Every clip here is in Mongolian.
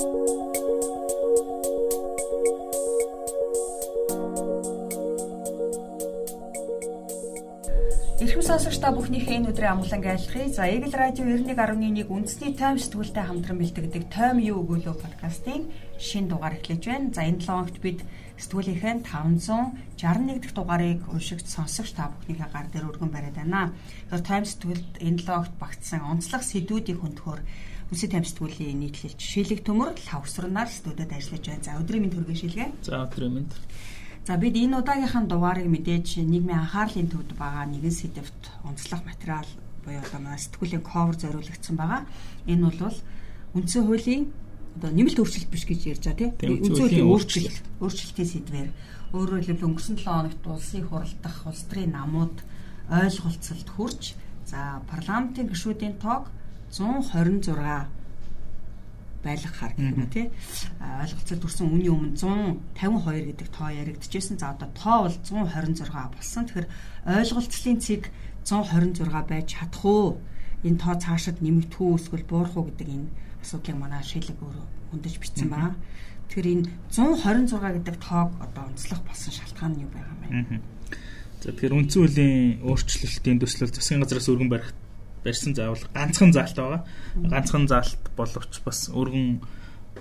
Ирхэм сонсогч та бүхнийхээ энэ өдрийн амглан айлтгая. За Eagle Radio 91.1 үндэсний тайм сэтгүүлтэй хамтран бэлтгэдэг Тайм юу өгөөлөө подкастын шин дугаар эхлэж байна. За энэ 7 хоногт бид сэтгүүлийнхээ 561 дахь дугаарыг уншигч сонсогч та бүхнийхээ гар дээр өргөн бариад байна. Тэгэхээр тайм сэтгүүлд энэ 7 хоногт багтсан онцлог сэдвүүдийг хөндөхөөр Үсэ тайм сэтгүүлийн нийтлэл жишээлэг төмөр лавсрнаар студид ажиллаж байна. За өдрийн мэнд хүргэн шилгээ. За өдрийн мэнд. За бид энэ удаагийнхаа дугаарыг мэдээж нийгмийн анхаарлын төвд байгаа нэгэн сэдвт онцлог материал буюу одоо манай сэтгүүлийн ковер зориулагдсан байгаа. Энэ бол үндсэн хуулийн одоо нэмэлт өөрчлөлт биш гэж ярьж байгаа тийм үндсэн хуулийн өөрчлөлт өөрчлөлтийн сэдвээр өөрөөр хэлбэл өнгөрсөн 7 хоногт улсын хурал дахь улс төрийн намууд ойлголцолд хүрч за парламентын гишүүдийн тоог 126 байлгахаар гэх юм тий ойлголцол төрсэн үний өмнө 152 гэдэг тоо яригдчихсэн. За одоо тоо бол 126 болсон. Тэгэхээр ойлголцлын цэг 126 байж чадах уу? Энэ тоо цаашид нэмэгдэх үү эсвэл буурах уу гэдэг энэ асуудлыг манай шилэг өөр хөндөж бичсэн байна. Тэгэхээр энэ 126 гэдэг тоог одоо онцлох болсон шалтгаан нь юу байгаа юм бэ? За тэгэхээр үндсэн хуулийн өөрчлөлтийн төслөл засгийн газраас өргөн барих барьсан заавал ганцхан заалт байгаа. Ганцхан заалт боловч бас өргөн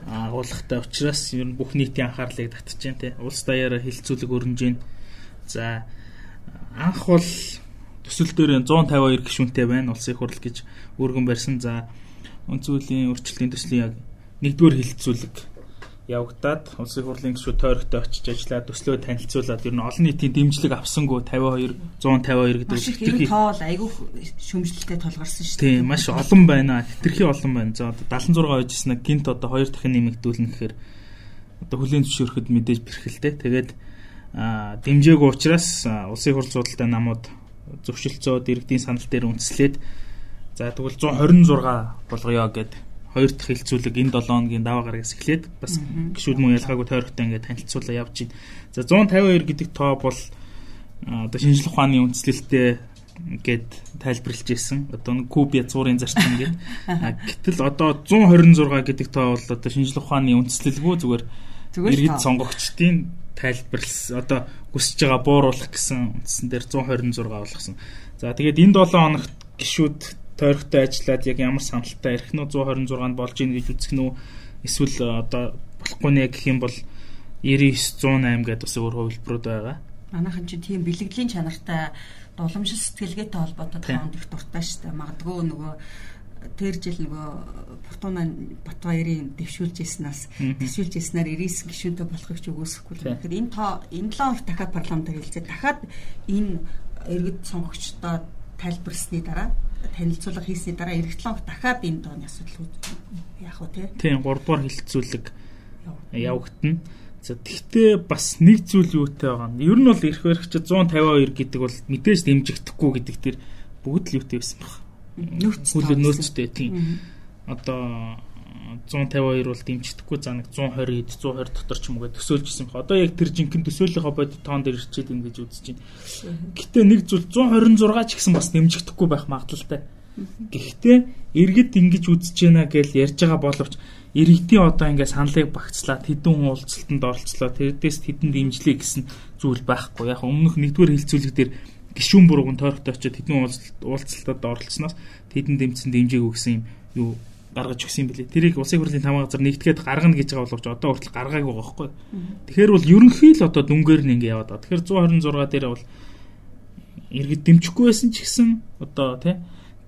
агуулгатай учраас ер нь бүх нийтийн анхаарлыг татж जैन тий. Улс даяараа хилцүүлэг өрнөж जैन. За анх бол төсөл дээр 152 гишүүнтэй байна. Улсын хурал гэж өргөн барьсан. За өнцөлийн өөрчлөлтийн төслийн яг нэгдүгээр хилцүүлэг явагдаад улсын хурлын гишүүд тойрогтой очиж ажиллаад төслөө танилцуулаад ер нь олон нийтийн дэмжлэг авсангүй 52 152 гэдэг хэтэрхий тоол айгүй шөмжлөлтэй толгарсан шүү дээ. Тийм маш олон байна. Хэтэрхий олон байна. За одоо 76 ойжснаа гинт одоо хоёр дахин нэмэгдүүлнэ гэхээр одоо хүлийн зөвшөөрөхөд мэдээж бэрхэлтэй. Тэгээд дэмжээгүй учраас улсын хурл судалтай намууд зөвшөлтсөд иргэдийн санал дээр үндэслээд за тэгвэл 126 болгоё гэдэг хоёр дахь хилцүүлэг энэ 7 хоногийн даваа гарагаас эхлээд бас гişүүд мөн ялгаагүй тойрогтой ингээд танилцуулаа явж байна. За 152 гэдэг тоо бол одоо шинжлэх ухааны үндэслэлтэй гэд тайлбарлаж ирсэн. Одоо куб язгуурын зарчим гэдэг. Гэтэл одоо 126 гэдэг тоо бол одоо шинжлэх ухааны үндэслэлгүй зүгээр иргэд сонгогчдын тайлбарлсан. Одоо хүсэж байгаа бууруулах гэсэн үндсэн дээр 126 болгосон. За тэгээд энэ 7 хоногт гişүүд тойрогтой ажиллаад яг ямар саналтай ирэх нь 126-нд болж ийн гэж үзэх нь эсвэл э, одоо болохгүй нэ гэх юм бол 99 108 гэдэг бас өөр хувилбарууд байгаа. Манайхан чинь тийм бэлгэдлийн чанартай дуламжил сэтгэлгээтэй холбоотой тоонд их дуртай дээ. Магадгүй нөгөө тэр жил нөгөө Портуна Батбаярын дэвшүүлж ирснээс дэвшүүлж ирснээр 99 гишүүнтэй болохыг ч үгүйсэхгүй л. Тэгэхээр энэ тоо энэ 7 хоног дахиад парламентаар хэлцээ. Дахиад энэ иргэд сонгогчдод тайлбарлсны дараа танилцуулга хийсний дараа эх 7 хоног дахиад энэ дооны асуудал яах вэ те? Тийм 3 дугаар хилцүүлэг явагдана. За тэгтээ бас нэг зүйл юутай байгаа нь. Ер нь бол эрх баригч 152 гэдэг бол мэдээж дэмжигдэхгүй гэдэг тэр бүгд л юутай байсан баг. Нөөц нөөцтэй тийм. Одоо 152 бол дэмжихгүй за нэг 120 120 дотор ч юм уу төсөөлжсэн баг. Одоо яг тэр жинхэнэ төсөөллийнхөө бодит тоон дээр ирчээд ингэж үзэж байна. Гэхдээ нэг зүйл 126 ч гэсэн бас дэмжихдэггүй байх магадлалтай. Гэхдээ иргэд ингэж үзэж байна гэж ярьж байгаа боловч иргэдийн одоо ингээд саналыг багцлаад хэдэн уулзалтанд оролцлоо тэрдээс хэдэн дэмжлээ гэсэн зүйл байхгүй. Яг өмнөх нэгдүгээр хилцүүлэг дээр гişүүн бурууг нь тойрогтой очиод хэдэн уулзалтад оролцсноос хэдэн дэмжсэн дэмжээгүй гэсэн юм юу гаргаж өгсөн юм билээ. Тэрийг улсын хурлын тамга газар нэгтгэхэд гаргана гэж байгаа боловч одоо хүртэл гаргаагүй байгаа байхгүй. Тэгэхээр бол ерөнхий л одоо дүнгээр нь ингэ яваад байгаа. Тэгэхээр 126 дээр бол иргэд дэмжихгүй байсан ч гэсэн одоо тий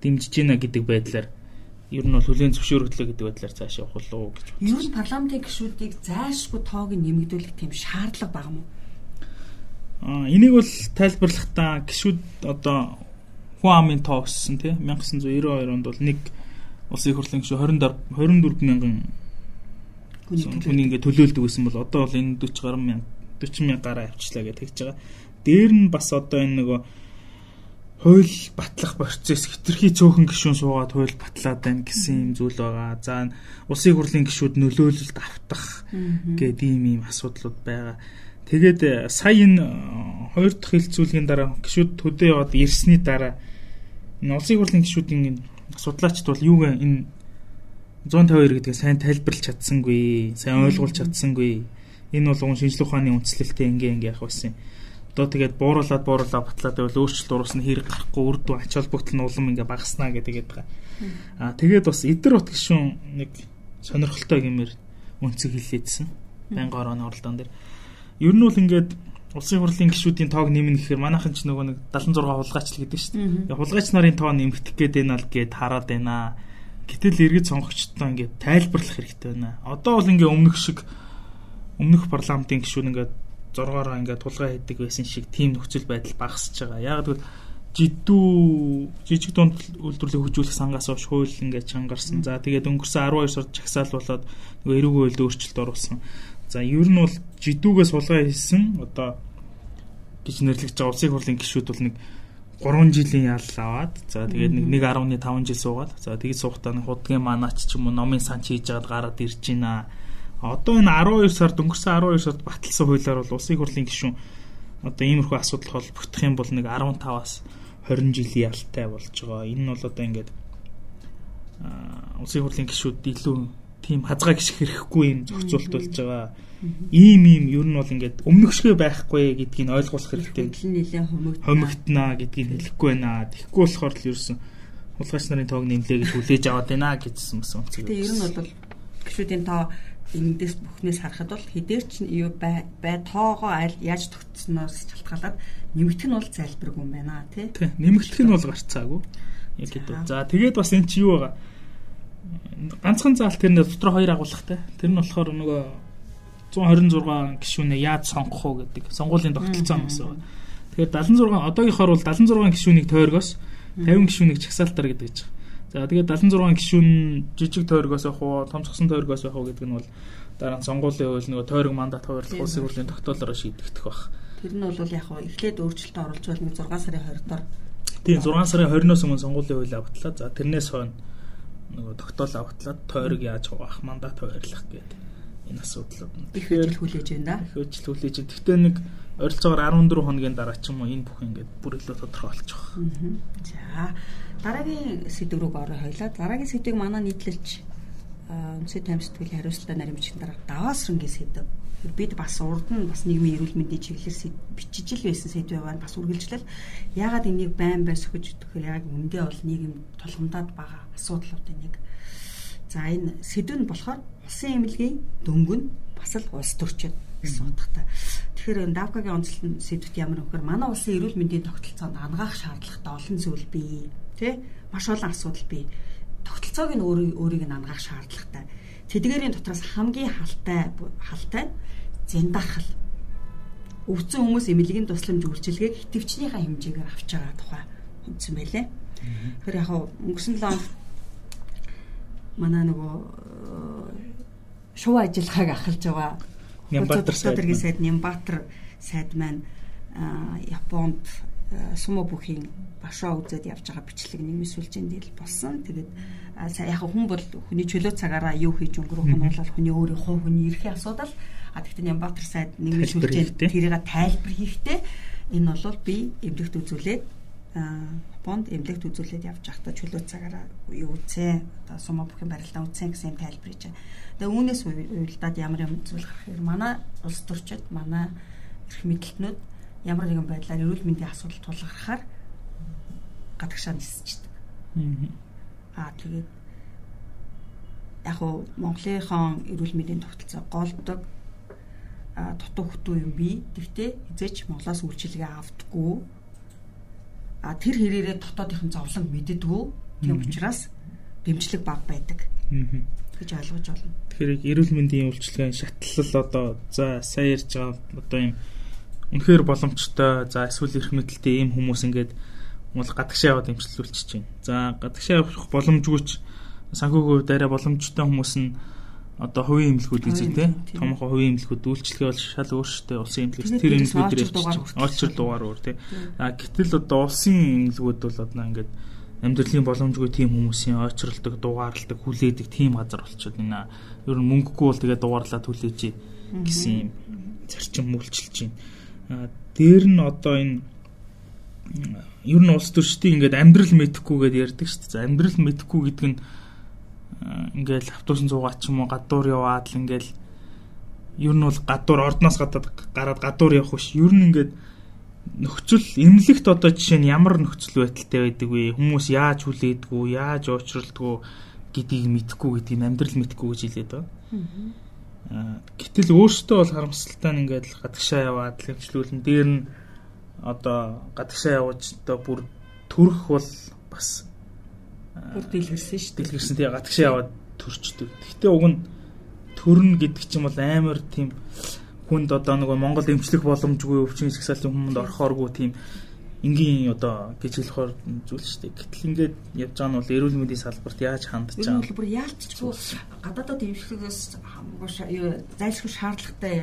дэмжиж гинэ гэдэг байдлаар ер нь бол хүлэн зөвшөөрөгдлөө гэдэг байдлаар цааш явах болов гэж байна. Ер нь парламентын гишүүдийг зайлшгүй тоог нэмэгдүүлэх тийм шаардлага байгаа мó? Аа энийг бол тайлбарлахдаа гişүүд одоо хүн амын тоо өссөн тий 1992 онд бол нэг улсын хурлын гишүү 24 24 мянган хүний ингээ төлөөлдөг гэсэн бол одоо бол энэ 40 гаруй мянга 40 мянга гараа авчлаа гэж тэгж байгаа. Дээр нь бас одоо энэ нөгөө хууль батлах процесс хитрхи цөөхөн гишүүн суугаад хууль батлаад байна гэсэн юм зүйл байгаа. За улсын хурлын гишүүд нөлөөлөлд автах гэдэг ийм ийм асуудлууд байгаа. Тэгээд э, сая энэ э, хоёр дахь хилцүүлгийн дараа гишүүд төдөө яваад ирсний дараа энэ улсын хурлын гишүүдийн судлаачд бол юу вэ энэ 152 гэдгээ сайн тайлбарлаж чадсангүй, сайн ойлгуулж чадсангүй. Энэ бол уун шинжлэх ухааны үндслэлтэй ингээ ингээ явах байсан юм. Одоо тэгээд бууруулаад бууруулаад батлаад байвал өөрчлөлт уруусна хэрэг гарахгүй үрд ач холбогдол нь улам ингээ багаснаа гэдэг байгаа. Аа тэгээд бас эдэр бот гişүн нэг сонирхолтой гэмээр үнцэг хилээдсэн. Байнгын орооны оролдоон дээр. Ер нь бол ингээд улсын хурлын гишүүдийн тоог нэмнэ гэхээр манайхан ч нөгөө нэг 76 хулгайч л гэдэг шүү дээ. Хулгайч нарын тоо нэмэгдэх гээд байна л гээд хараад байна. Гэтэл иргэд сонгогчдоо ингээд тайлбарлах хэрэгтэй байна. Одоо бол ингээ өмнөх шиг өмнөх парламентын гишүүд ингээд зургаараа ингээд тулгай хийдэг байсан шиг тийм нөхцөл байдал багасч байгаа. Яг тэгвэл жидүү жижиг дунд үйлдвэрлэлийг хөгжүүлэх сангаас хойш хууль ингээд чангарсан. За тэгээд өнгөрсөн 12 сард чагсаал болоод нөгөө эрүүгийн хуульд өөрчлөлт оруулсан. За ер нь бол жидүүгээс сулгай хийсэн одоо гэж нэрлэгдэж байгаа улсын хурлын гишүүд бол нэг 3 жилийн ял аваад за тэгээд нэг 1.5 жил суугаад за тэгээд суухдаа нэг худгийн манаач ч юм уу номын санч хийж жагаад гараад ирж байна. Одоо энэ 12 сард өнгөрсөн 12 сард баталсан хуулиар бол улсын хурлын гишүүн одоо иймэрхүү асуудал холбогдох юм бол нэг 15-аас 20 жилийн ялтай болж байгаа. Энэ нь бол одоо ингээд улсын хурлын гишүүд илүү тийм хазгаа гიშх хэрэггүй юм зохицуулт болж байгаа ийм ийм ер нь бол ингээд өмнөхшгөө байхгүй гэдгийг ойлгуулах хэрэгтэй. Нилээн хомигдана. Хомигдана гэдгийг хэлэхгүй байна. Тэгэхгүй болохоор л ерөөсөн хулгайч нарын тоог нэмлээ гэж хүлээж аваад байна гэжсэн бас үнцэг. Тэгээ ер нь бол гişүүдийн тоо эндээс бүхнээс харахад бол хэдээр ч юу бай бай тоогоо аль яаж тогтсноос шалтгаалаад нэмэгдэх нь бол залбиргүй юм байна тий. Тий. Нэмэгдэх нь бол гарцаагүй. Яг гэдэг. За тэгээд бас эн чи юу байгаа? Ганцхан заалт тэрнээ дотор хоёр агуулгатай. Тэр нь болохоор нөгөө 126 гишүүнээ яаж сонгох уу гэдэг сонгуулийн тогтолцоо юм байна. Тэгэхээр 76 одоогийнхоор бол 76 гишүүнийг тойргоос 50 гишүүнийг чагсаалтар гэдэг гэж байна. За тэгээд 76 гишүүн жижиг тойргоос явах уу, томцгсон тойргоос явах уу гэдэг нь бол дараа нь сонгуулийн хууль нөгөө тойрог мандат хуваарлах улсын хурлын тогтоолоор шийдэгдэх баг. Тэр нь бол яг эхлээд өөрчлөлт оруулж байл нэг 6 сарын 20-доор. Тийм 6 сарын 20-оос өмнө сонгуулийн хууль автлаа. За тэрнээс хойно нөгөө тогтоол автлаад тойрог яаж хуваах мандат хуваарлах гэдэг энэ асуудлууд нь. Их ажил хүлээж байна да. Их ажил хүлээж. Гэхдээ нэг ойролцоогоор 14 хоногийн дараа ч юм уу энэ бүх ингээд бүр илүү тодорхой болчих. За дараагийн сэдв рүү орё хоёлаа. Дараагийн сэдвийг манай нийтлэлч үнсээ тайм сэтгэлийн хариуцлага наримжийн дараа даваасрангийн сэдв. Бид бас урд нь бас нийгмийн эрүүл мэндийн чиглэлээр бичиж л байсан сэдв байна. Бас үргэлжлэл ягаад энийг байн байн сөхөж өгөхөр яг үндэ бол нийгэм тулгамдаад байгаа асуудлуудын нэг. За энэ сэдв нь болохоор улсын эмнэлгийн дөнгөн бас л улс төрчид гэсэн утгатай. Тэгэхээр давкагийн онцлон сэдвт ямар вөхөр манай улсын эрүүл мэндийн тогтолцоонд ангаах шаардлагатай олон зүйл бий. Тэ? Маш олон асуудал бий. Тогтолцоог нь өөрийг нь ангаах шаардлагатай. Тэдгээрийн дотроос хамгийн халтай халтай зэндахал өвцөн хүмүүс эмнэлгийн тусламж үйлчилгээг хитвчнийхаа хэмжээгээр авч байгаа тухай үндсэн байлээ. Тэгэхээр яг өнгөрсөн 7 онд манай нөгөө шуу ажиллагааг ахалж байгаа. Нямбатар сайд Нямбатар сайд маань Японд сумо бүхийн башаа үзээд явж байгаа бичлэг нэмийн сүлжээнд л болсон. Тэгээд яг хүн бол хүний чөлөө цагаараа юу хийж өнгөрөх нь бол хүний өөрийн хувь хүний эрхийн асуудал. А тэгтээ Нямбатар сайд нэмийн сүлжээнд тэрийг тайлбар хийхдээ энэ бол би эмнэлэгт үзүүлээд Японд эмнэлэгт үзүүлээд явж байхдаа чөлөө цагаараа юу үзээ. Одоо сумо бүхийн барилдаа үзсэн гэсэн тайлбар хийж байна. Тэгээ үүнээс уйлдаад ямар юм зүйл гарах юм. Манай улс төрчид, манай эрх мэдлэлтнүүд ямар нэгэн байдлаар эрүүл мэндийн асуудал тулгархаар гадагшаа нисчдэг. Аа тэгээд яг уу Монголынхон эрүүл мэндийн тогтолцоо голдог а дутуу хөтөө юм би. Тэгтээ хизээч Монголоос үйлчилгээ авдаггүй. А тэр хэрээрээ дотоодынхон зовлон мэддэггүй. Тийм учраас дэмжлэг баг байдаг. гэж ойлгож байна. Тэгэхээр эрүүл мэндийн үйлчилгээний шатлал одоо за сайн ярьж байгаа одоо юм үнэхээр боломжтой. За эсвэл эрх мэдэлтэй ийм хүмүүс ингээд мул гадагшаа яваад имчилүүлчихэж байна. За гадагшаа явах боломжгүйч санхүүгийн хувьд арай боломжтой хүмүүс нь одоо хувийн эмнэлгүүд гэж тий томхон хувийн эмнэлгүүд үйлчлэгээ бол шал өөрсдөө улсын эмнэлгээс тэр эмнэлгүүдээр очир дугаар өөр тий. А гэтэл одоо улсын эмнэлгүүд бол одоо ингээд амьдралын боломжгүй тийм хүмүүсийн ойчролдог, дугаарладаг, хүлээдэг тийм газар болчиход байна. Ер нь мөнгөгүй бол тэгээ дугаарлаад хүлээж гэсэн юм зарчим мүүлчилж байна. Дээр нь одоо энэ ер нь улс төрчдийн ингээд амьдрал мэдэхгүй гэдээ ярьдаг шүү дээ. Амьдрал мэдэхгүй гэдэг нь ингээл автобусын цугаад ч юм уу гадуур яваад л ингээл ер нь бол гадуур ордноос гадаад гараад гадуур явах биш. Ер нь ингээд нөхцөл эмнэлэгт одоо жишээ нь ямар нөхцөл байдалтай байдаг вэ? Хүмүүс яаж хүлээдгүү, яаж уучралдгүү гэдгийг мэдэхгүй гэдгийг амьдрал мэдэхгүй гэж хэлээд байна. Аа гэтэл өөртөө бол харамсалтай нь ингээд гадагшаа яваад хэмжлүүлэн дээр нь одоо гадагшаа явж одоо бүр төрөх бол бас бүр дэлгэрсэн шүү дээ. Дэлгэрсэн тэгээ гадагшаа яваад төрчдөг. Гэхдээ уг нь төрн гэдэг чинь бол амар тийм хүнд одоо нөгөө Монгол эмчлэх боломжгүй өвчин сагсаалтын хүмүүнд орохооргүй тийм энгийн одоо хэлэхээр зүйл шүү дээ. Гэтэл ингээд явж байгаа нь бол эрүүл мэндийн салбарт яаж хандж байгаа. Бол бүр яалтчгүй гадаадад эмчлэгээс зайлшгүй шаардлагатай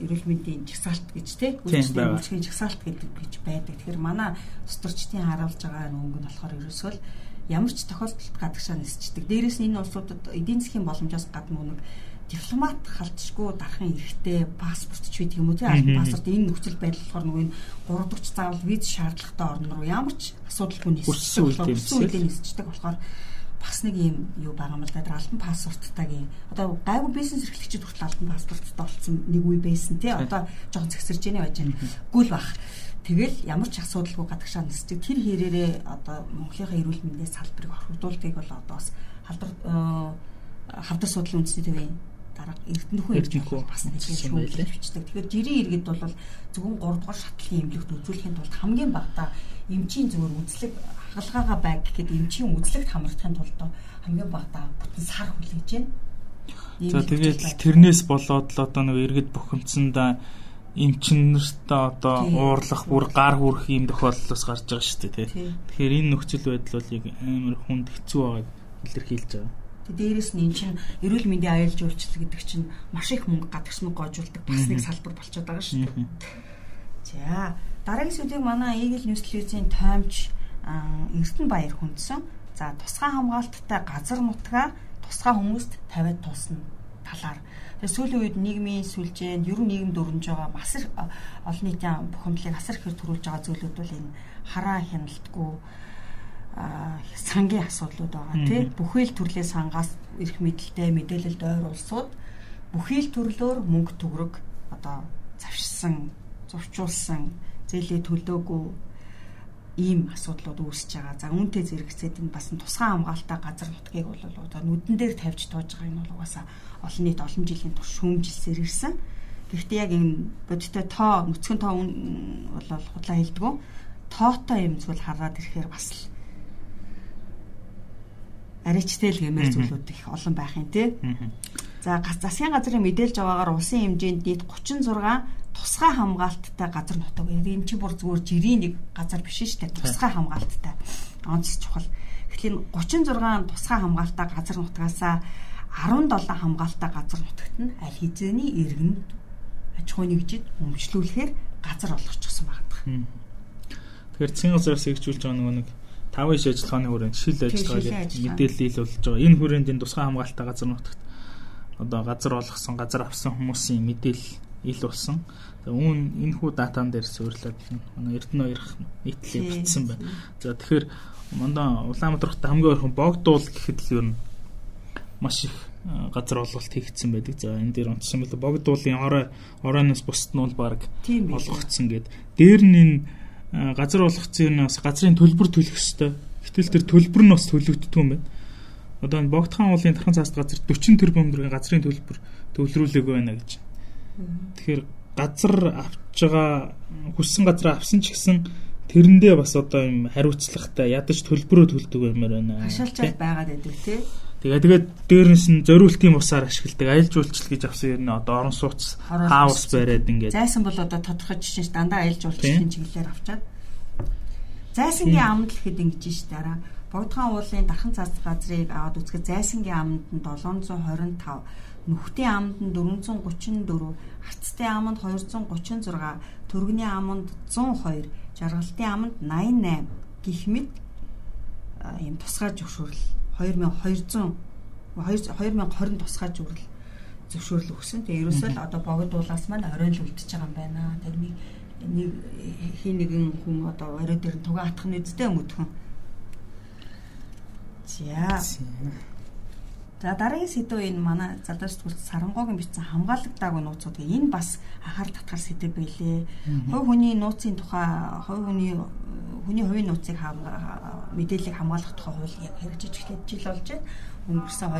эрүүл мэндийн жагсаалт гэж тийм үйлчлэгийн жагсаалт гэдэг гэж байдаг. Тэгэхээр манай студентчдын харуулж байгаа өнгө нь болохоор ерөөсөө ямар ч тохиолдолд гадагшаа нисчдэг. Дээрээс нь энэ улсуудад эдийн засгийн боломжоос гадна нэг дипломат халдшгүй дарахын эрхтэй паспорт ч байдаг юм уу тийм паспорт энэ нөхцөл байдал болохоор нөгөө энэ 3 дахь заавал виз шаардлагатай орн руу ямар ч асуудалгүй нисчихсэн болохоор нисчдэг болохоор бас нэг юм юу байгаа юм л да. Альбан паспорттайгийн одоо гайгүй бизнес эрхлэгчид хүртэл альбан паспорттой болсон нэг үе байсан тий одоо жоохон зэгсэрж яаны байж байна. Гүйл бах. Тэгэл ямар ч асуудалгүй гадагшаа нисдэг тэр хэрээрээ одоо Монголынхаа эрүүл мэндийн салбарыг орхигдуулдгийг бол одоо бас халдвар э, хавдар судлалын үндэсний төвийн дарга эрдэнэхүү эрдэнэхүү бас нэг шүүмжлэж бичдэг. Тэгэхээр жирийн иргэд бол зөвхөн 3 дугаар шатлалын эмнэлэгт үзүүлэхийн тулд хамгийн багадаа эмчийн зүгээр үзлэг хагалгаагаа байг гэхэд эмчийн үзлэгт хамрахын тулд хамгийн багадаа бүтэн сар хүлээж байна. За тэгээд тэрнээс болоод л одоо нэг иргэд бухимдсандаа эмчин нартаа одоо уурлах бүр гар хүрэх юм тохиолдол бас гарч байгаа шүү дээ тий. Тэгэхээр энэ нөхцөл байдал бол яг амар хүнд хэцүү байгааг илэрхийлж байгаа. Дээрээс нь эн чинь эрүүл мэндийн аюул жуулчлал гэдэг чинь маш их мөнгө гадагшныг гоожуулдаг бас нэг салбар болчиход байгаа шүү дээ. За дараагийн сэдвийг манай Eagle News телевизийн тоомч Эрдэнэ Баяр хүндсэн. За тусгай хамгаалттай газар нутгаа тусгай хүмүүст тавиад тулсна талаар. Тэгээ сүүлийн үед нийгмийн сүлжээнд ер нь нийгэм дөрөнж байгаа бас олон нийтийн бухимдлыг асар ихээр төрүүлж байгаа зүйлүүд бол энэ хараа хяналтгүй сангийн асуудлууд байгаа тий бүхий л төрлийн сангаас ирэх мэдлэлтэй мэдээлэлд ойр улсууд бүхий л төрлөөр мөнгө төгрөг одоо завшсан зурчуулсан зээлээ төлөөгүй ийм асуудлууд үүсэж байгаа. За үүнтэй зэрэгцээд энэ бас тусгай хамгаалалтаа газар нутгийг бол одоо нүдэн дээр тавьж тоож байгаа энэ бол угаасаа олон нийт олон жилийн турш шүүмжилсээр ирсэн. Гэхдээ яг энэ бодиттой тоо нүцгэн тоо бол худлаа хэлдэггүй. Тоотой юм зүйл хараад ирэхээр бас л аричтэй л гэмээр зүйлүүд их олон байх юм тий. За засгийн газрын мэдээлж байгаагаар улсын хэмжээнд нийт 36 тусгай хамгаалттай газар нутаг. Энэ чи бүр зүгээр жирийн нэг газар биш шүү дээ. Тусгай хамгаалттай. Онц чухал. Тэгэхээр 36 тусгай хамгаалтай газар нутгаасаа 17 хамгаалтай газар нутагт нь аль хэзээний иргэн аж ахуйн нэгжид өмчлүүлэхээр газар олгочихсон байна. Тэгэхээр засгийн газраас хэрэгжүүлж байгаа нөгөө нэг 5 иш ажиллагааны хүрээнд шил ажиллагаа мэдээлэл ил болж байгаа. Энэ хүрээнд энэ тусгай хамгаалалтаа газар нутагт одоо газар олгосон, газар авсан хүмүүсийн мэдээлэл ил болсон. Үүн энэ хүү датан дээр суйрлаад манай Эрдэнэ хоёрх нийтлээ бичсэн байна. За тэгэхээр мандаа Улаанбаатар хотод хамгийн ойрхон богдуул гэхэд л юу н маш их газар олголт хийгдсэн байдаг. За энэ дээр онцсон мэл богдуулын орой оройноос бусд нь бол баг олгогдсон гэд. Дээр нь энэ газар болгоцсон юм бас газрын төлбөр төлөх ёстой. Гэтэл тэр төлбөр нь бас төлөгддөг юм байна. Одоо энэ Богдхан уулын тархан цааст газар 40 тэрбум төгрөгийн газрын төлбөр төвлөрүүлээгүй байна гэж. Тэгэхээр газар авч байгаа хүссэн газар авсан ч гэсэн тэрэндээ бас одоо юм хариуцлагатай ядаж төлбөрөө төлдөг юмар байна. Хашаалчаад байгаад байдаг тий. Тэгээ тэгээд дээрнээс нь зориултын бусаар ашигладаг аялал жуулчлал гэж авсан юм нэ одоо орон сууц хаус бариад ингээд. Зайсан бол одоо тодорхой жишээ ш дандаа аялал жуулчлалын чиглэлээр авчаад. Зайсангийн аманд л ихэд ингэж ш дараа. Богдхан уулын дархан цаас газрыг аваад үзэхэд зайсангийн аманд нь 725, нүхтийн аманд нь 434, арцтай аманд 236, төргөний аманд 102, жаргалтын аманд 88 гих мэт ийм тусгай зөвшөөрөл 2200 2020 тусгай зүрл зөвшөөрөл өгсөн. Тэгээ ерөөсөө л одоо богд уулаас маань оройн л үлдчихэж байгаа юм байна. Тэр нэг нэг хин нэгэн хүн одоо орой дээр тугаа атах нь үсттэй өмөдхөн. За. За дараагийн сэдв энэ манай залуу сэтгүүлч Сарангоогийн бичсэн хамгаалагдаагүй нууцууд энэ бас ахаар татгар сэдв байлээ. Хувь хүний нууцын тухай хувь хүний хүний хувийн нууцыг мэдээллийг хамгаалах тухай хууль хэрэгжиж эхлэх жил болж байна. Өнгөрсөн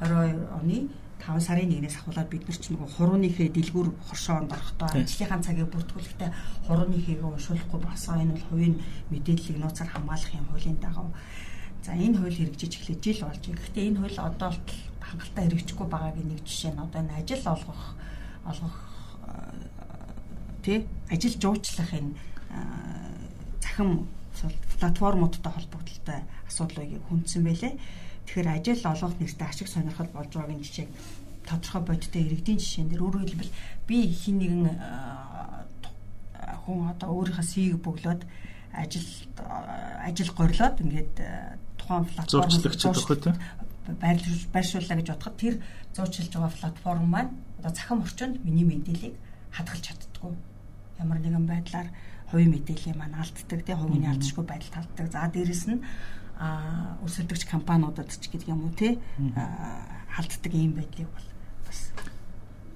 2022 оны 5 сарын 1-ээс ахуулаад бид нар ч нэг хурууныхээ дэлгүүр хоршоонд орохдоо ажлынхаа цагийг бүртгүүлэхдээ хурууныхийг уншуулахгүй босоо энэ бол хувийн мэдээллийг нууцаар хамгаалах юм хуулийн дагав За энэ хууль хэрэгжиж эхлэж жил болж байна. Гэхдээ энэ хууль одоо болтол хангалттай хэрэгжихгүй байгаагийн нэг жишээ нь одоо энэ ажил олгох олгох тий ажил жуучлах энэ захим платформудтай холбогдлолтой асуудлыг хүндсэн байлээ. Тэгэхээр ажил олгох нэртэй ашиг сонирхол болж байгаагийн жишээг тодорхой бодиттой иргэдийн жишээн дээр өөрөөр хэлбэл би хин нэгэн хүн одоо өөрийнхөө CV-г бөглөөд ажил ажил горлоод ингээд тухайн платформ зурчлагчд өгөх тийм байршууллаа гэж бодоход тэр зурчилж байгаа платформ маань одоо цахим орчинд миний мэдээллийг хадгалж чаддгүй. Ямар нэгэн байдлаар хувийн мэдээлэл маань алддаг тийм хувийн алдшгүй байдал талддаг. За дээрэс нь а өсөлтөгч компаниудад ч гэдэг юм уу тий? Халддаг ийм байдлыг бол бас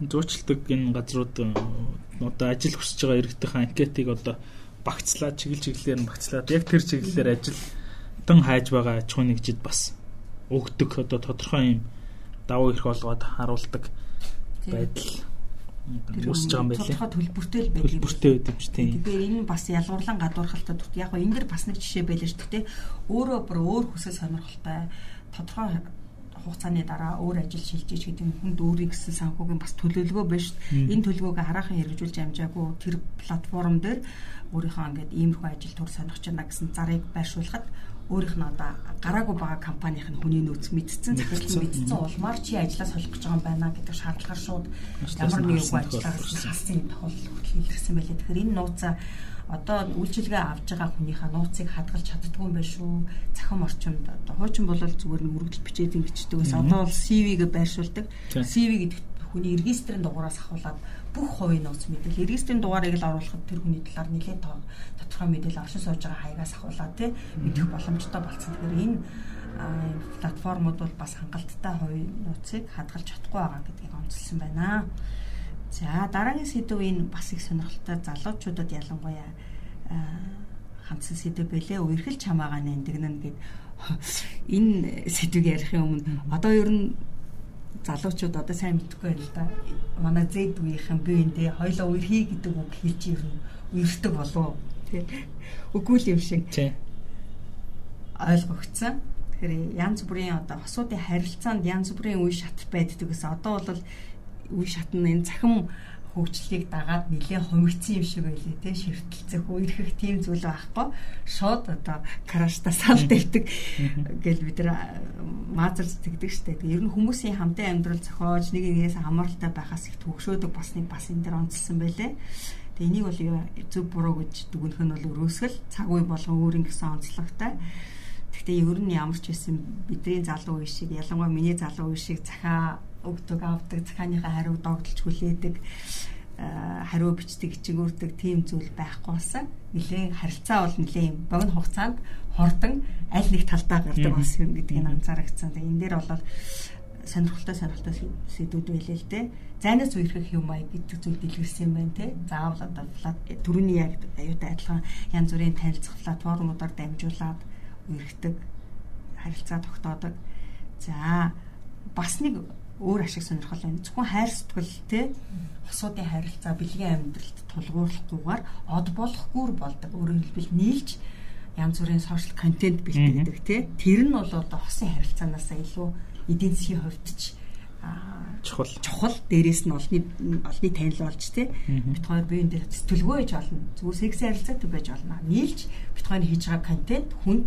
зуучилдаг энэ газрууд одоо ажил хүсэж байгаа иргэдийн анкетыг одоо багцлаа чиглэл чиглэлээр нь багцлаад яг тэр чиглэлээр ажил тан хайж байгаа аж ахуйн нэгжид бас өгдөг одоо тодорхой юм давуу эрх олгоод харуулдаг байдал үүсэж байгаа юм байлээ. Тодорхой төлбөртэй л байдаг. Төлбөртэй байдаг ч тийм. Тэгэхээр энэ бас ялгуурлан гадуурхалтай төгт. Яг энэ дэр бас нэг жишээ байлаа шүү дээ. Өөрөө бүр өөр хүсэл сонирхолтой тодорхой хугацааны дараа өөр ажил шилжиж гэдэг нь хүнд өөрийн гэсэн санхүүгийн бас төлөвлөгөө байна шүү. Энэ төлөвлөгөөг хараахан хэрэгжүүлж амжаагүй тэр платформ дээр өөрийнхөө ингээд иймэрхүү ажил төр сонирхож байна гэсэн зарыг байршуулахад өөрийнх нь одоо гараагүй байгаа компанийн хүний нөөц мэдсэн захирал мэдсэн улмаар чи ажиллаа солих гэж байгаа юм байна гэдэг шаардлагаар шууд ямар нэгэн ажиллаа хассан тохиолдол хүртэл илэрсэн байлээ. Тэгэхээр энэ нууцаа одоо үйлчилгээ авж байгаа хүнийхээ нууцыг хадгалж чаддгүй юм байна шүү. Захим орчинд одоо хуучин бол зүгээр нэг мөрөгдөл бичээд ингэждэг байсан. Одоо бол CV-гээ байршуулдаг. CV гэдэг хүний регистрийн дугаараас ахуулаад бүх хувийн нууц мэдээлэл регистрийн дугаарыг л оруулахад тэр хүний талаар нэлээд тодорхой мэдээлэл оршин сууж байгаа хаягаас ахуулаад тий мэдэх боломжтой болсон. Тэгэхээр энэ платформуд бол бас хангалттай хувийн нууцыг хадгалж чадахгүй байгаа гэдгийг онцлсан байна. За дараагийн сэдв энэ бас их сонирхолтой залуучуудад ялангуяа хандсан сэдв байлээ. Үерхэл чамаагаа нэндэгнэн гэд энэ сэдвийг ярихын өмнө одоо ер нь залуучууд одоо сайн мэдхгүй байна л да. Манай зэд үеийнхэн би энэ тэ хоёлоо үерхий гэдэг үг хэлж ер нь үерхдэг болов тий. Үгүй л юм шиг. Тий. ойлгогдсон. Тэгэхээр янз бүрийн одоо хосуудын харилцаанд янз бүрийн үе шат байддаг гэсэн. Одоо бол үе шат нь энэ цахим хөгжлийг дагаад нэлээд хомигдсон юм шиг байлээ те ширтэлцэх үерхэх тийм зүйл байхгүй. Шууд одоо краштай сал дэвдэг гэл бид нар маазар зэтгдэг штэ. Ер нь хүмүүсийн хамтын амьдрал зохиож нэг нэгээс хамааралтай байхаас их төгшөөдөг бас нэг бас энэ дэр онцлсан байлээ. Тэгээ энийг бол зөв буруу гэж дүгнэх нь бол өрөөсгөл. Цаг үе болгон өөрийн гэсэн онцлогтой. Гэхдээ ер нь ямар ч байсан бидний залуу үе шиг ялангуяа миний залуу үе шиг захаа өгдөг авдаг захааныхаа хариу догдолж хүлээдэг хариу бичдэг ичгүүрдэг тийм зүйл байхгүй болсон. Нилээн харилцаа бол нилээн богино хугацаанд хордон аль нэг талдаа гардаг болсон юм гэдгийг анзаарчихсан. Тэгээ энэ дээр бол сонирхолтой сонирхолтой сэдвүүд байлээ л дээ. Зайнаас үерхэх юм аа гэдэг зүйл дэлгэрсэн юм байна те. Заавал одоо төрөний яг аюутай адилхан янз бүрийн танилцах платформудаар дамжуулаад үерхдэг харилцаа тогтоодог. За бас нэг өөр ашиг сонирхол байна. Зөвхөн хайр сэтгэл те хосуудын харилцаа бэлгийн амьдралд тулгуурлахгүйгээр од болохгүйр болдог. Өөрөөр хэлбэл нийлж янз бүрийн сошиал контент бэлтгэдэг те. Тэр нь бол одоо хосын харилцаанаас илүү эдийн засгийн хувьд ч чухал. чухал. Дээрээс нь олны олны танил болж те бит хоёр биеийн дээр сэтгэлгүй байж болно. Зүгээр секси харилцаатай байж болно. Нийлж бит хоёр хийж байгаа контент хүнд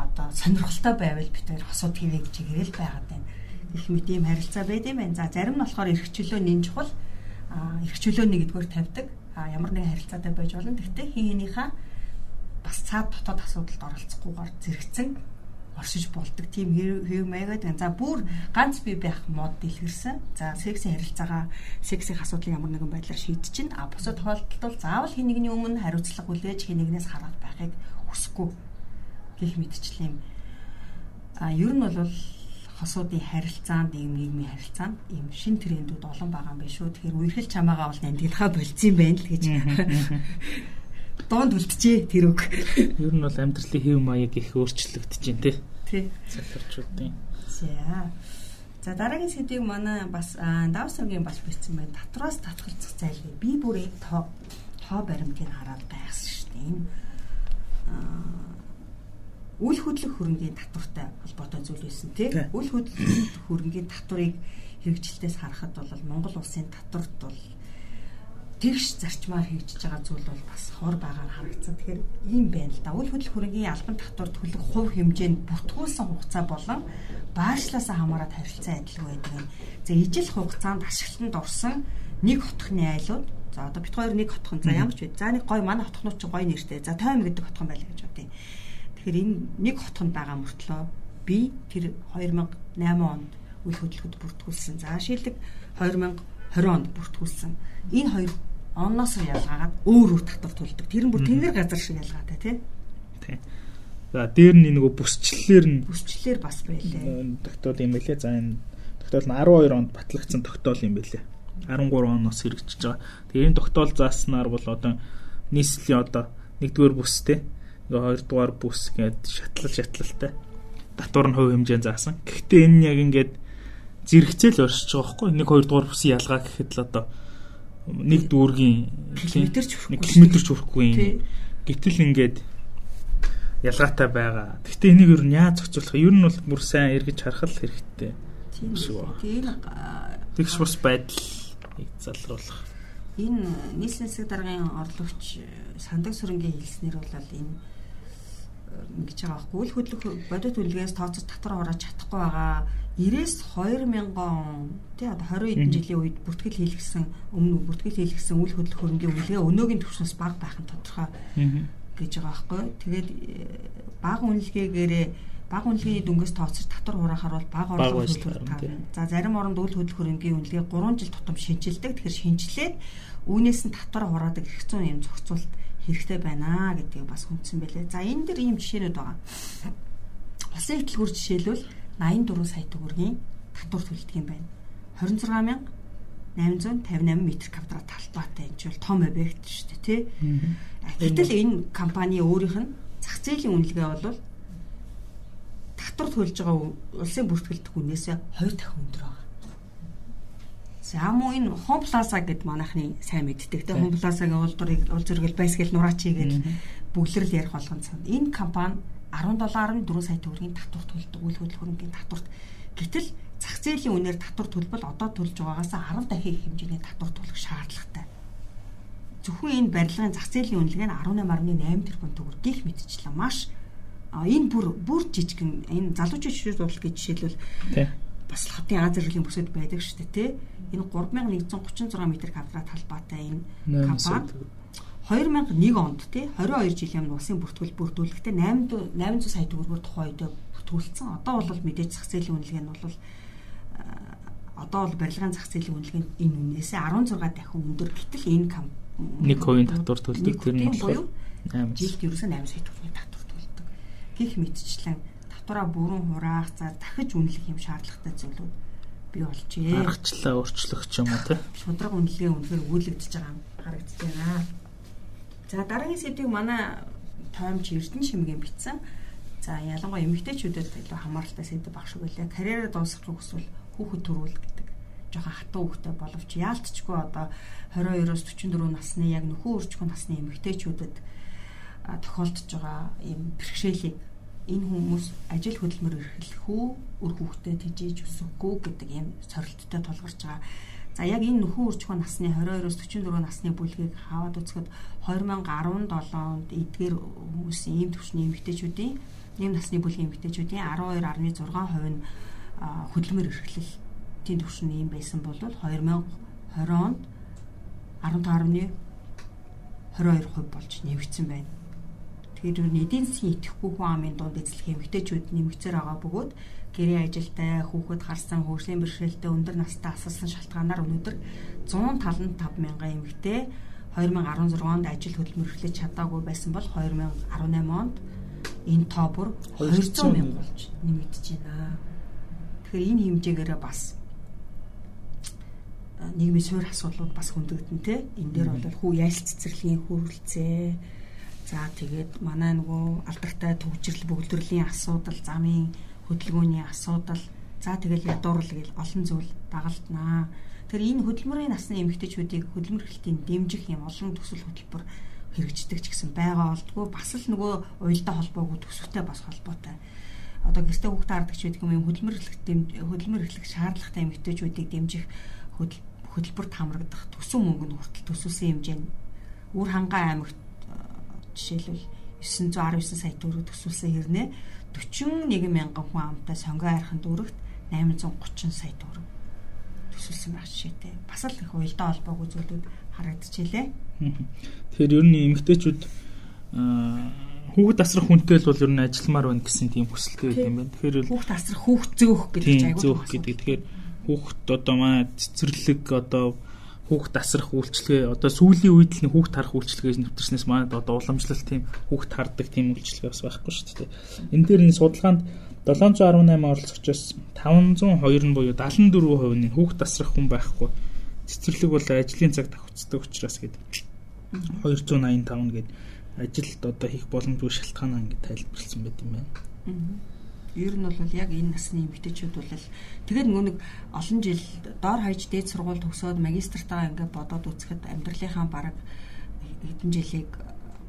одоо сонирхолтой байвал бит хоёр хосууд хийвэ гэж хэрэл байгаад байна их мэт ийм харилцаа байд юм байна. За зарим нь болохоор эрх чөлөө нэн чухал эрх чөлөөний гэдгээр тавьдаг. А ямар нэгэн харилцаатай байж болно. Гэхдээ хин хинийхээ бас цаад дотоод асуудалд оролцохгүйгээр зэрэгцэн оршиж болдог тийм хэв маягаад байна. За бүр ганц бие байх мод дэлгэрсэн. За сексийн харилцаагаа сексийн асуудлыг ямар нэгэн байдлаар шийдэж чинь а бусад тохиолдолд бол заавал хин нэгний өмнө хариуцлага хүлээж хин нэгнээс хараад байхыг хүсэхгүй гэх мэтчлэн. А ер нь бол хосуудын харилцаанд ийм нийгмийн харилцаанд ийм шин трендүүд олон байгаа юм биш үү. Тэгэхээр үерхэл чамаагаа бол нандилгаа болцсон байна л гэж. Доонд үлдчихээ тэр үг. Ер нь бол амьдралын хэв маяг их өөрчлөгдөж байна тий. Тий. Захирчуудын. За. За дараагийн сэдвийг манай бас давсаргийн бас бичсэн байна. Татвараас татгалзах зайлгүй. Би бүрээ тоо тоо баримтыг хараад гайхсан шүү дээ. Энэ үл хөдлөх хөрөнгийн татвартай холбоотой зүйл байсан тийм үл хөдлөх хөрөнгийн татварыг хэрэгжилтээс харахад бол Монгол улсын татварт бол тэгш зарчмаар хийж байгаа зүйл бол бас хор байгааг харагдсан. Тэгэхээр ийм байна л да. Үл хөдлөх хөрөнгийн албан татвар төлөх хувь хэмжээнд бүтгүүлсэн хугацаа болон баашлаас хамаарат харилцан адилгүй байдаг. За ижил хугацаанд ашиглалтанд орсон нэг хотхны айлууд за одоо бит хоёр нэг хотхон за ямар ч вэ. За нэг гой манай хотхнууд чинь гой нэртэй. За тойм гэдэг хотхон байлаа гэж бодъё. Тэгэхээр энэ нэг хотхонд байгаа мөртлөө би тэр 2008 онд үйл хөдлөхөд бүртгүүлсэн. За шилдэг 2020 онд бүртгүүлсэн. Энэ хоёр онноос ялгаагаад өөр өөр татвар төлдөг. Тэр нь бүр тэнгэр газар шиг ялгаатай тий. Тий. За дээр нь нөгөө бүсчлэлээр нь бүсчлэлээр бас байлээ. Тогтоол юм байлээ. За энэ тогтоол нь 12 онд батлагдсан тогтоол юм байлээ. 13 оноос хэрэгжиж байгаа. Тэгээ энэ тогтоол зааснаар бол одоо нийслэлийн одоо нэгдүгээр бүстэй хоёрдугаар бүс гээд шатлал шатлалтай татвар нь хувь хэмжээнд заасан. Гэхдээ энэ нь яг ингээд зэрэгцээл оршиж байгаа байхгүй нэг хоёрдугаар бүсийн ялгаа гэхэд л одоо нэг дүүргийн километрч хүрэхгүй километрч хүрэхгүй юм. Гэтэл ингээд ялгаатай байгаа. Гэхдээ энийг ер нь яаж зохицуулах? Ер нь бол бүр сайн эргэж харах л хэрэгтэй. Тийм шүү. Тэгш бас байдал залруулах. Энэ нийслэлийн засаг даргын орлогч сандаг сүрэнгийн хэлснээр бол энэ ингэж байгаа байхгүй. Үл хөдлөх бодит үлгээс тооцож татвар хурааж чадахгүй байгаа 90-с 2000 он тий одоо 20 хэдэн жилийн үед бүртгэл хийлгэсэн өмнө бүртгэл хийлгэсэн үл хөдлөх хөрөнгийн үлгээ өнөөгийн түвшнээс бага байх нь тодорхой гэж байгаа байхгүй. Тэгээд бага үнэлгээгээрээ бага үнэлгээний дүнгээс тооцож татвар хураахаар бол бага орлого төлөвлөлт За зарим оронд үл хөдлөх хөрөнгийн үнэлгээ 3 жил тутам шинжилдэг тэгэхээр шинжилээд үүнээс нь татвар хураадаг их зүүн юм зохицуулт хэрэгтэй байна гэдгийг бас хүндсэн байлээ. За энэ дэр ийм жишээнүүд байгаа. Улсын хөтөлбөр жишээлбэл 84 сая төгрөгийн татвар төлдөг юм байна. 26858 м квадрат талбайтай энэ бол том объект шүү дээ тий. Гэтэл энэ компани өөрийнх нь зах зээлийн үнэлгээ бол татвар төлж байгаа улсын бүртгэлдэх үнээсээ 2 дахин өндөр байна За муу энэ Home Plaza гэд манайхны сайн мэддэг те Home Plaza-гийн улдурыг уул зэрэгэл байсгал нураачи гэж бүглэрэл ярих болгон цанд. Энэ компани 17.4 сая төгрөгийн татвар төлдөг үйл хөдлөлгөөний татварт гэтэл зах зээлийн үнээр татвар төлбөл одоо төлж байгаагаас 10 дахин их хэмжээний татвар төлөх шаардлагатай. Зөвхөн энэ барилгын зах зээлийн үнэлгээ нь 18.8 тэрбум төгрөг гих мэтчлэн маш энэ бүр бүр жижигэн энэ залуучууд шишүүр дуудлага гэж жишээлбэл бас хотын Аз зэргийн бүсэд байдаг шүү дээ тий. Энэ 3136 м квадрат талбайтай энэ компани 2001 онд тий 22 жилийн өмнө улсын бүртгүүл бүрдүүлэхдээ 800 800 сая төгрөгөөр тухайн үед бүртгүүлсэн. Одоо бол мэдээж зах зээлийн үнэлгээ нь бол одоо бол барилгын зах зээлийн үнэлгээ нь энэ үнээсээ 16 дахин өндөр. Гэтэл энэ нэг хувийн татвар төлдөг тэр нь бол жилд ерөөсөө 8 сая төгрөгийн татвар төлдөг. Гэх мэтчлэн татвараа бүрэн хураах за дахиж үнэлэх юм шаардлагатай зүйлүүд бий болжээ. Аргачлалаа өөрчлөх юм уу тий. Шудраг үнэлгээ үнэхээр өгүүлэгдэж байгаа юм харагдаж байна. За дараагийн сэдвийг манай тоомч Эрдэнэ шимгийн бичсэн. За ялангуяа эмэгтэйчүүдэд илүү хамааралтай сэдв багш байлаа. Карьераа дуусгах хүсвэл хүүхэд төрүүл гэдэг жоохон хатуу хүүхдээ боловч яалтчгүй одоо 22-оос 44 насны яг нөхөн өрчгөн насны эмэгтэйчүүдэд тохиолдож байгаа юм бэрхшээлийг энэ хүмүүс ажил хөдөлмөр эрхлэх үү, үр хүүхдэд тижээж өсөхгүй гэдэг ийм сорилттой тулгарч байгаа. За яг энэ нөхөн үржихуй насны 22-оос 44 насны бүлгийг хаваад үзэхэд 2017 онд эдгээр хүмүүсийн ийм төвчний эмэгтэйчүүдийн ийм насны бүлгийн эмэгтэйчүүдийн 12.6% нь хөдөлмөр эрхлэлтийн төвшин ийм байсан бол 2020 онд 15.22% болж нэмэгдсэн байна. Тэгэхээр юу эдийн засгийн идэхгүй хүн амын дунд эзлэх эмэгтэйчүүд нэмэгцээр байгаа бөгөөд гэрээ ажилтай хүүхэд харсан хөгжлийн бэрхшээлтэй өндөр настай асалсан шалтгаанаар өнөөдөр 175 мянган эмэгтэй 2016 онд ажил хөдөлмөр эхлэж чадаагүй байсан бол 2018 онд энэ тоо бүр 200 мянга болж нэмэгдэж байна. Тэгэхээр энэ хэмжээгээр бас нийгмийн суурь асуудлууд бас хөндөгдөн те. Энэ дээр бол хүү яаль цэцэрлэгийн хөрөлцөө за тэгээд манай нөгөө алдартай төвчрэл бөгөлдрлийн асуудал, замын хөдөлгөөний асуудал, за тэгэл ядуурл гэл олон зүйл дагалднаа. Тэр энэ хөдөлмөрийн насны эмэгтэйчүүдийг хөдөлмөр хэлтийн дэмжих юм олон төсөл хөтөлбөр хэрэгждэг ч гэсэн байгаа болдгоо бас л нөгөө уялдаа холбоогүй төсөвтэй бас холбоотой. Одоо гэртээ хүүхдээ хардагч байдаг юм хөдөлмөр эхлэх хөдөлмөр эхлэх шаардлагатай эмэгтэйчүүдийг дэмжих хөтөлбөрт хамрагдах төсөв мөнгө нь хүртэл төсөөсөн хэмжээ нь үр хангаа аймагт жишээлбэл 919 сая төгрөг төсвөлсөн хэрнээ 41 мянган хүн амтай сонгоо хайрхан дүүрэгт 830 сая төгрөг төсвөлсөн байх жишээтэй. Бас л их уялдаа холбоогүй зүйлүүд харагдчихжээ. Тэгэхээр ер нь эмэгтэйчүүд хүүхэд асрах хүнтэй л бол ер нь ажилламаар байна гэсэн тийм хүсэлтэй байт юм байна. Тэгэхээр хүүхэд асрах хүүхд зөөх гэдэг чинь айгүй зөөх гэдэг. Тэгэхээр хүүхэд одоо маа цэцэрлэг одоо хүүхэд асрах үйлчлэгээ одоо сүүлийн үед л хүүхэд харах үйлчлэгээс нэвтэрснээс манад одоо уламжлалт тийм хүүхэд хардаг тийм үйлчлэгээ бас байхгүй шүү дээ. Энэ дээр энэ судалгаанд 718 оролцогчоос 502 нь буюу 74% нь хүүхэд асрах хүн байхгүй. Цэцэрлэг бол ажлын цаг давхцдаг учраас гэдэг. 285 гээд ажилд одоо хийх боломжгүй шалтгаанаа ингэ тайлбарлсан байт юм байна. Ер нь бол яг энэ насны эмэгтэйчүүд бол тэгээд нөгөө нэг олон жил доор хаяж дээд сургууль төгсөөд магистртаа ингээд бодоод үзэхэд амьдралынхаа бараг хэдэн жилийг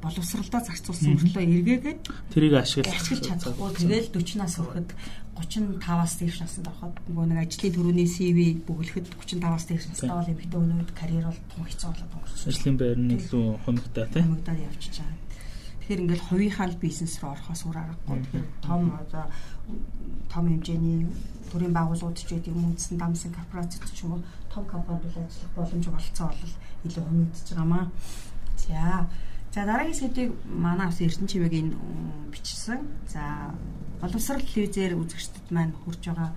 боловсралдаа зарцуулсан мөртлөө эргээгээд тэрийг ашиглаж ашиглаж чадахгүй тэгэл 40 нас хүрэхэд 35-аас дээш наснд ороход нөгөө нэг ажлын төрөний CV бүглэхэд 35-аас дээш настай бол эмэгтэй өнөөд карьер бол том хэцүү болоод өнгөрсөн. Ажлын байр нь илүү хоногтой тийм. Хоногдоод явчихж байгаа. Тэгэхээр ингээл хувийнхаа бизнес руу орохоос үр аргагүй. Тэгэхээр том одоо том хэмжээний төрийн байгууллагууд ч гэдэг юм үндсэн дамсан корпорацид ч юм уу том компанид ажиллах боломж болцсон бол илүү хөнгөдөж байгаамаа. За За дараагийн сэдвийг манай бас Эрдэнэ чимээгийн бичсэн. За боловсрал телевизээр үзэгчдэд маань хүрж байгаа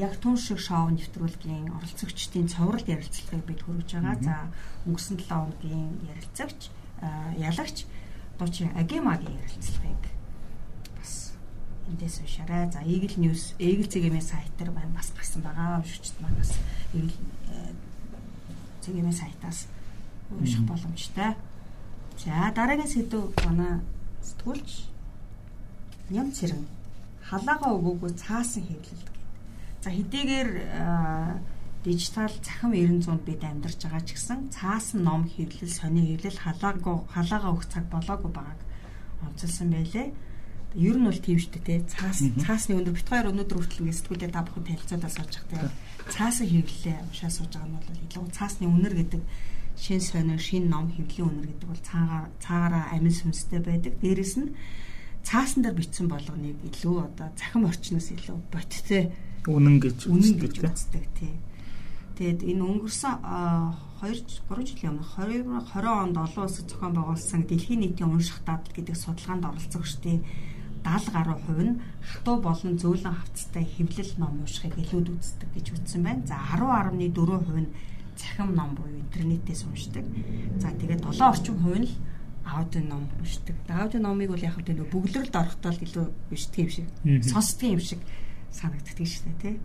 яг түн шиг шоу нэвтрүүлгийн оролцогчдын цоврал ярилцлагыг бид хүргэж байгаа. За өнгөрсөн 7 хоногийн ярилцагч ялагч дуучин Агемагийн ярилцлагыг эндээс уншаарай. За Eagle News, Eagle цэгийн сайтар байна бас гарсан байгаа. Уншигчд маань бас Eagle цэгийн сайтаас унших боломжтой. За дараагийн сэдв манай сэтгүүлч ням цэрэн халаага өгөөгүй цаасан хэвлэлт гэдэг. За хэдийгээр дижитал цахим 900-д бид амьдарч байгаа ч гэсэн цаасан ном хэвлэл, сони хэвлэл халаагаа халаага өгөх цаг болоогүй байгааг онцолсон байлээ. Ер нь бол тийм шүү дээ, цаас цаасны өндөр бит хоёр өнөөдөр хүртэл ингэ сэтгүүлээ та бүхэн танилцуулаад сууж байгаа. Цаасан хэвлэлээ уншаа сууж байгаа нь бол илүү цаасны үнэр гэдэг шин сонир, шин ном хэвлэлийн үнэр гэдэг бол цаагаар цаагаараа амин сүнстэй байдаг. Дээрэс нь цаасан дээр бичсэн болгоныг илүү одоо цахим орчноос илүү боттой үнэн гэж үнэн гэж үздэг тий. Тэгэд энэ өнгөрсөн 2 3 жилийн өмнө 2020 онд олон улсад зохион байгуулсан дэлхийн нийтийн унших дадал гэдэг судалгаанд оролцогчдын 70 гаруй хувь нь хатуу болон зөөлөн хавцтай хэвлэл ном уншихыг илүүд үздэг гэж үздэн байна. За 10.4% нь цахим ном буюу интернетээс уншдаг. За тэгээд 7 орчим хувь нь аудио ном уншдаг. Аудио номыг бол яг хэвдээ бөглөрөлд орохдоо илүү уншдаг юм шиг, сонсдог юм шиг санагддаг шүү дээ, тий.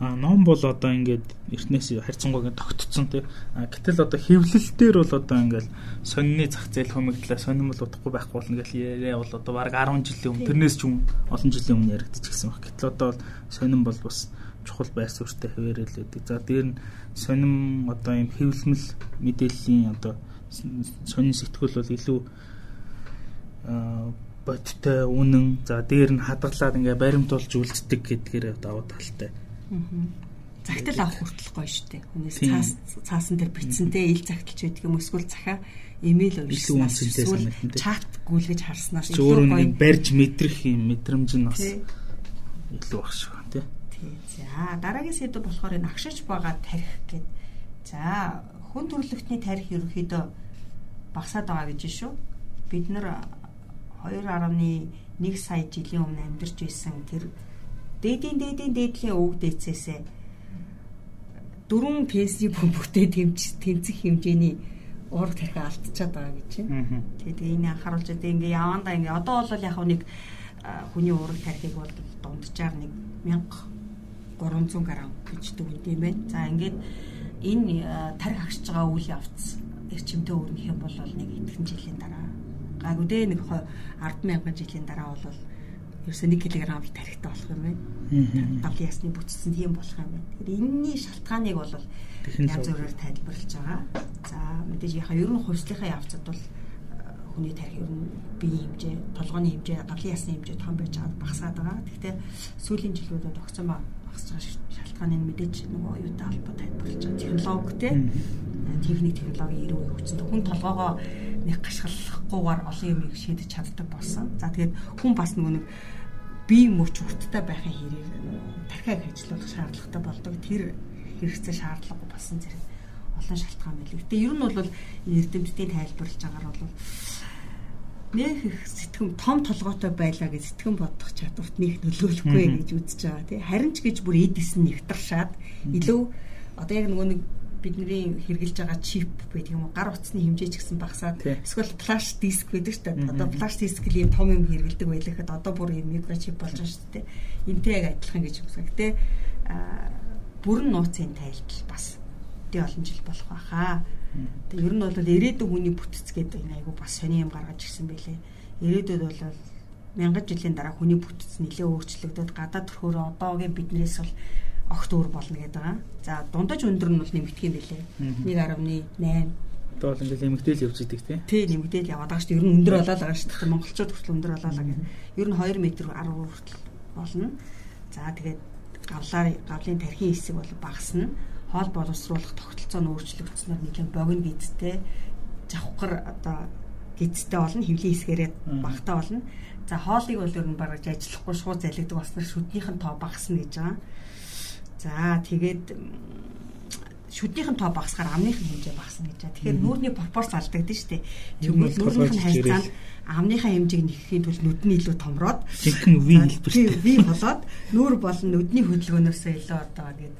А ном бол одоо ингээд эртнээс харьцангуйг тогтцсон тий. А гэтэл одоо хэвлэл дээр бол одоо ингээд сонины зах зээл хумигдлаа сонин бол удахгүй байхгүй болно гэж яриа бол одоо баг 10 жилийн өмнө тэрнээс ч юм олон жилийн өмнө яригдчихсэн баг. Гэтэл одоо сонин бол бас чухал байр суурьтай хэвээрэл үүдэг. За дээр нь сонин одоо юм хэвлэмэл мэдээллийн одоо сонин сэтгүүл бол илүү бодтой үнэн за дээр нь хадгалаад ингээ баримтуулж үлддэг гэдгээр даваа талтай. Загтал авах хүртэл гоё штэ. Хүнээс цаас цаасан дээр бичсэнтэй ил загталч байдаг юм эсвэл захаа имэйл уншсанаас эсвэл чат гүйлгэж харснаас илүү гоё барьж мэдрэх юм мэдрэмж нь бас илүү багш тий. За дараагийн сэдв болохоор энэ агшиж байгаа тарих гэд. За хүн төрөлхтний тарих ерөөхдөө багасаад байгаа гэж шүү. Бид нар 2.1 сая жилийн өмнө амьдарч байсан тэр дээдийн дээдийн дээдлийн өвөг дээцээсээ дөрвөн пенсни бөмбөгтэй тэмч тэнцэх хэмжээний уурах тархи алдчихад байгаа гэж байна. Тэгээд энэ анхааруулж байгаа ингээ явандаа ингээ одоо бол яг нэг хүний уурах тархийг бол дунджаар нэг 1000 300 г гэж дүгнэв юм байна. За ингээд энэ тарих агшиж байгаа үйл явц эрчимтэй өрнөх юм бол нэг итгэн жилийн дараа гайгүй дээ нэг 100000 жилийн дараа бол ерөөсөө 1 кг тарихтай болох юм байна. Гавлын ясны бүтцсэн тийм болох юм байна. Тэгэхээр энэний шалтгааныг бол янз бүрээр тайлбарлаж байгаа. За мэдээж яхаа ер нь хувьслийнхаа явцад бол хүний тарих ер нь биеийн хэмжээ, толгойн хэмжээ, гавлын ясны хэмжээ том байж байгаад багасаад байгаа. Гэхдээ сүүлийн жилүүдэд огцон багасж байгаа шалтгааны нь мэдээж нөгөө юутай холбоотой тайлбарлаж байгаа. Технологи те техник технологийн ирүү хөгжсөн. Хүн толгоогоо нэг гашгалахгүйгээр олон юмыг шийдэж чаддаг болсон. За тэгээд хүн бас нөгөө нэг бие мөч урттай байхын хэрэг тархиаг ажиллуулах шаардлагатай болдог. Тэр хэрэгцээ шаардлагагүй болсон зэрэг олон шалтгаан байл. Гэтэ ер нь бол эрдэмтдийн тайлбарлаж байгаагаар бол нэг их сэтгэм том толгойтой байлаа гэж сэтгэн бодох чадварт нэг нөлөөлөхгүй гэж үзэж байгаа тий. Харин ч гэж бүр эдис нь нэвтршаад илүү одоо яг нөгөө нэг бидний хэрглэж байгаа чип байдаг юм уу гар утасны хэмжээ ч гэсэн багасаад эсвэл флаш диск байдаг шүү дээ. Одоо флаш диск юм том юм хэргэлдэг байлахад одоо бүр юм микрочип болж байгаа шүү дээ. Энтэй яг адилхан гэж үзэх. Гэтэ бүрэн нууцын тайлбар бас өдөө олон жил болох байхаа. Тэгээ ер нь бол ирээдүйн хүний бүтц гэдэг энэ айгу бас сони юм гаргаж ирсэн байлээ. Ирээдүйд бол мянган жилийн дараа хүний бүтц нэлээ өөрчлөгдөд гадаад төрхөөр одоогийн биднээс бол огт өөр болно гэдэг байгаа. За дундаж өндөр нь бол нэмэгдэх юм байлээ. 1.8 Одоо бол ингээл нэмэгдээл явж идэг тий. Тий нэмэгдээл яваад байгаа шүү дээ. Ер нь өндөр болоод байгаа шүү дээ. Монголчууд хүртэл өндөр болоо гэх. Ер нь 2 м 10 хүртэл болно. За тэгээд гавлаар гавлын тархин хэсэг бол багасна хоол боловсруулах тогтолцоо нь өөрчлөгдснөөр нэлээд богино гидтэй завхар одоо гидтэй болно хөвлийн хэсгээрээ багтаа болно. За хоолыг бол ер нь бараж ажиллахгүй шууд залгидаг болсноор шүднийх нь тоо багасна гэж байгаа. За тэгээд шүднийх нь тоо багасгаар амныхын хэмжээ багасна гэж байгаа. Тэгэхээр нүүрний пропорц алдагдсан шүү дээ. Тэгвэл нүүрнийх нь харьцаанд амныхаа хэмжээг нэхэхийн тулд нүд нь илүү томроод жинхэнэ V хэлбэртэй V болоод нүүр болон нүдний хөдөлгөөнөөсөө илүү одоо гээд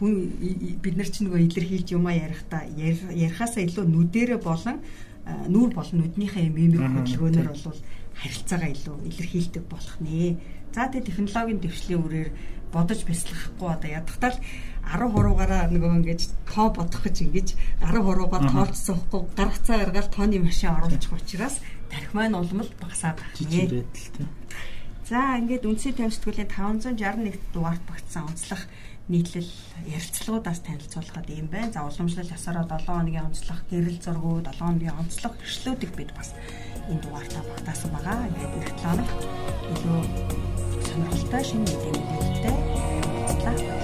хүн бид нар ч нөгөө илэрхийлж юмаа ярихдаа ярихаасаа илүү нүдэрэ болон нүүр болон нүднийхээ мимик хөдөлгөөнөөр бол харилцаагаа илүү илэрхийлдэг болох нэ. За тэгээ технологийн дэвшлийн үрээр бодож бяцлахгүй одоо ядахтаа л 10 хуруугаараа нөгөө ингэж тоо бодох гэж ингэж 10 хуруугаар тоолцсон хөхгүй гар хацаа гаргаад тооны машин оруулчих учраас тарих маань улмал багасаад байна. За ингээд үндсийн тавьсгуулийн 561 дугаарт багтсан онцлог нийтлэл ярилцлагуудаас танилцуулахад юм байна. За уламжлал ясараа 7 хоногийн онцлог, гэрэл зургуу 7 хоногийн онцлог эрхлүүдийг бид бас энэ дугаартаа багтаасан байгаа. Ингээд 7 хоног илүү сонирхолтой шинэ мэдээлэлтэй уулзлаа.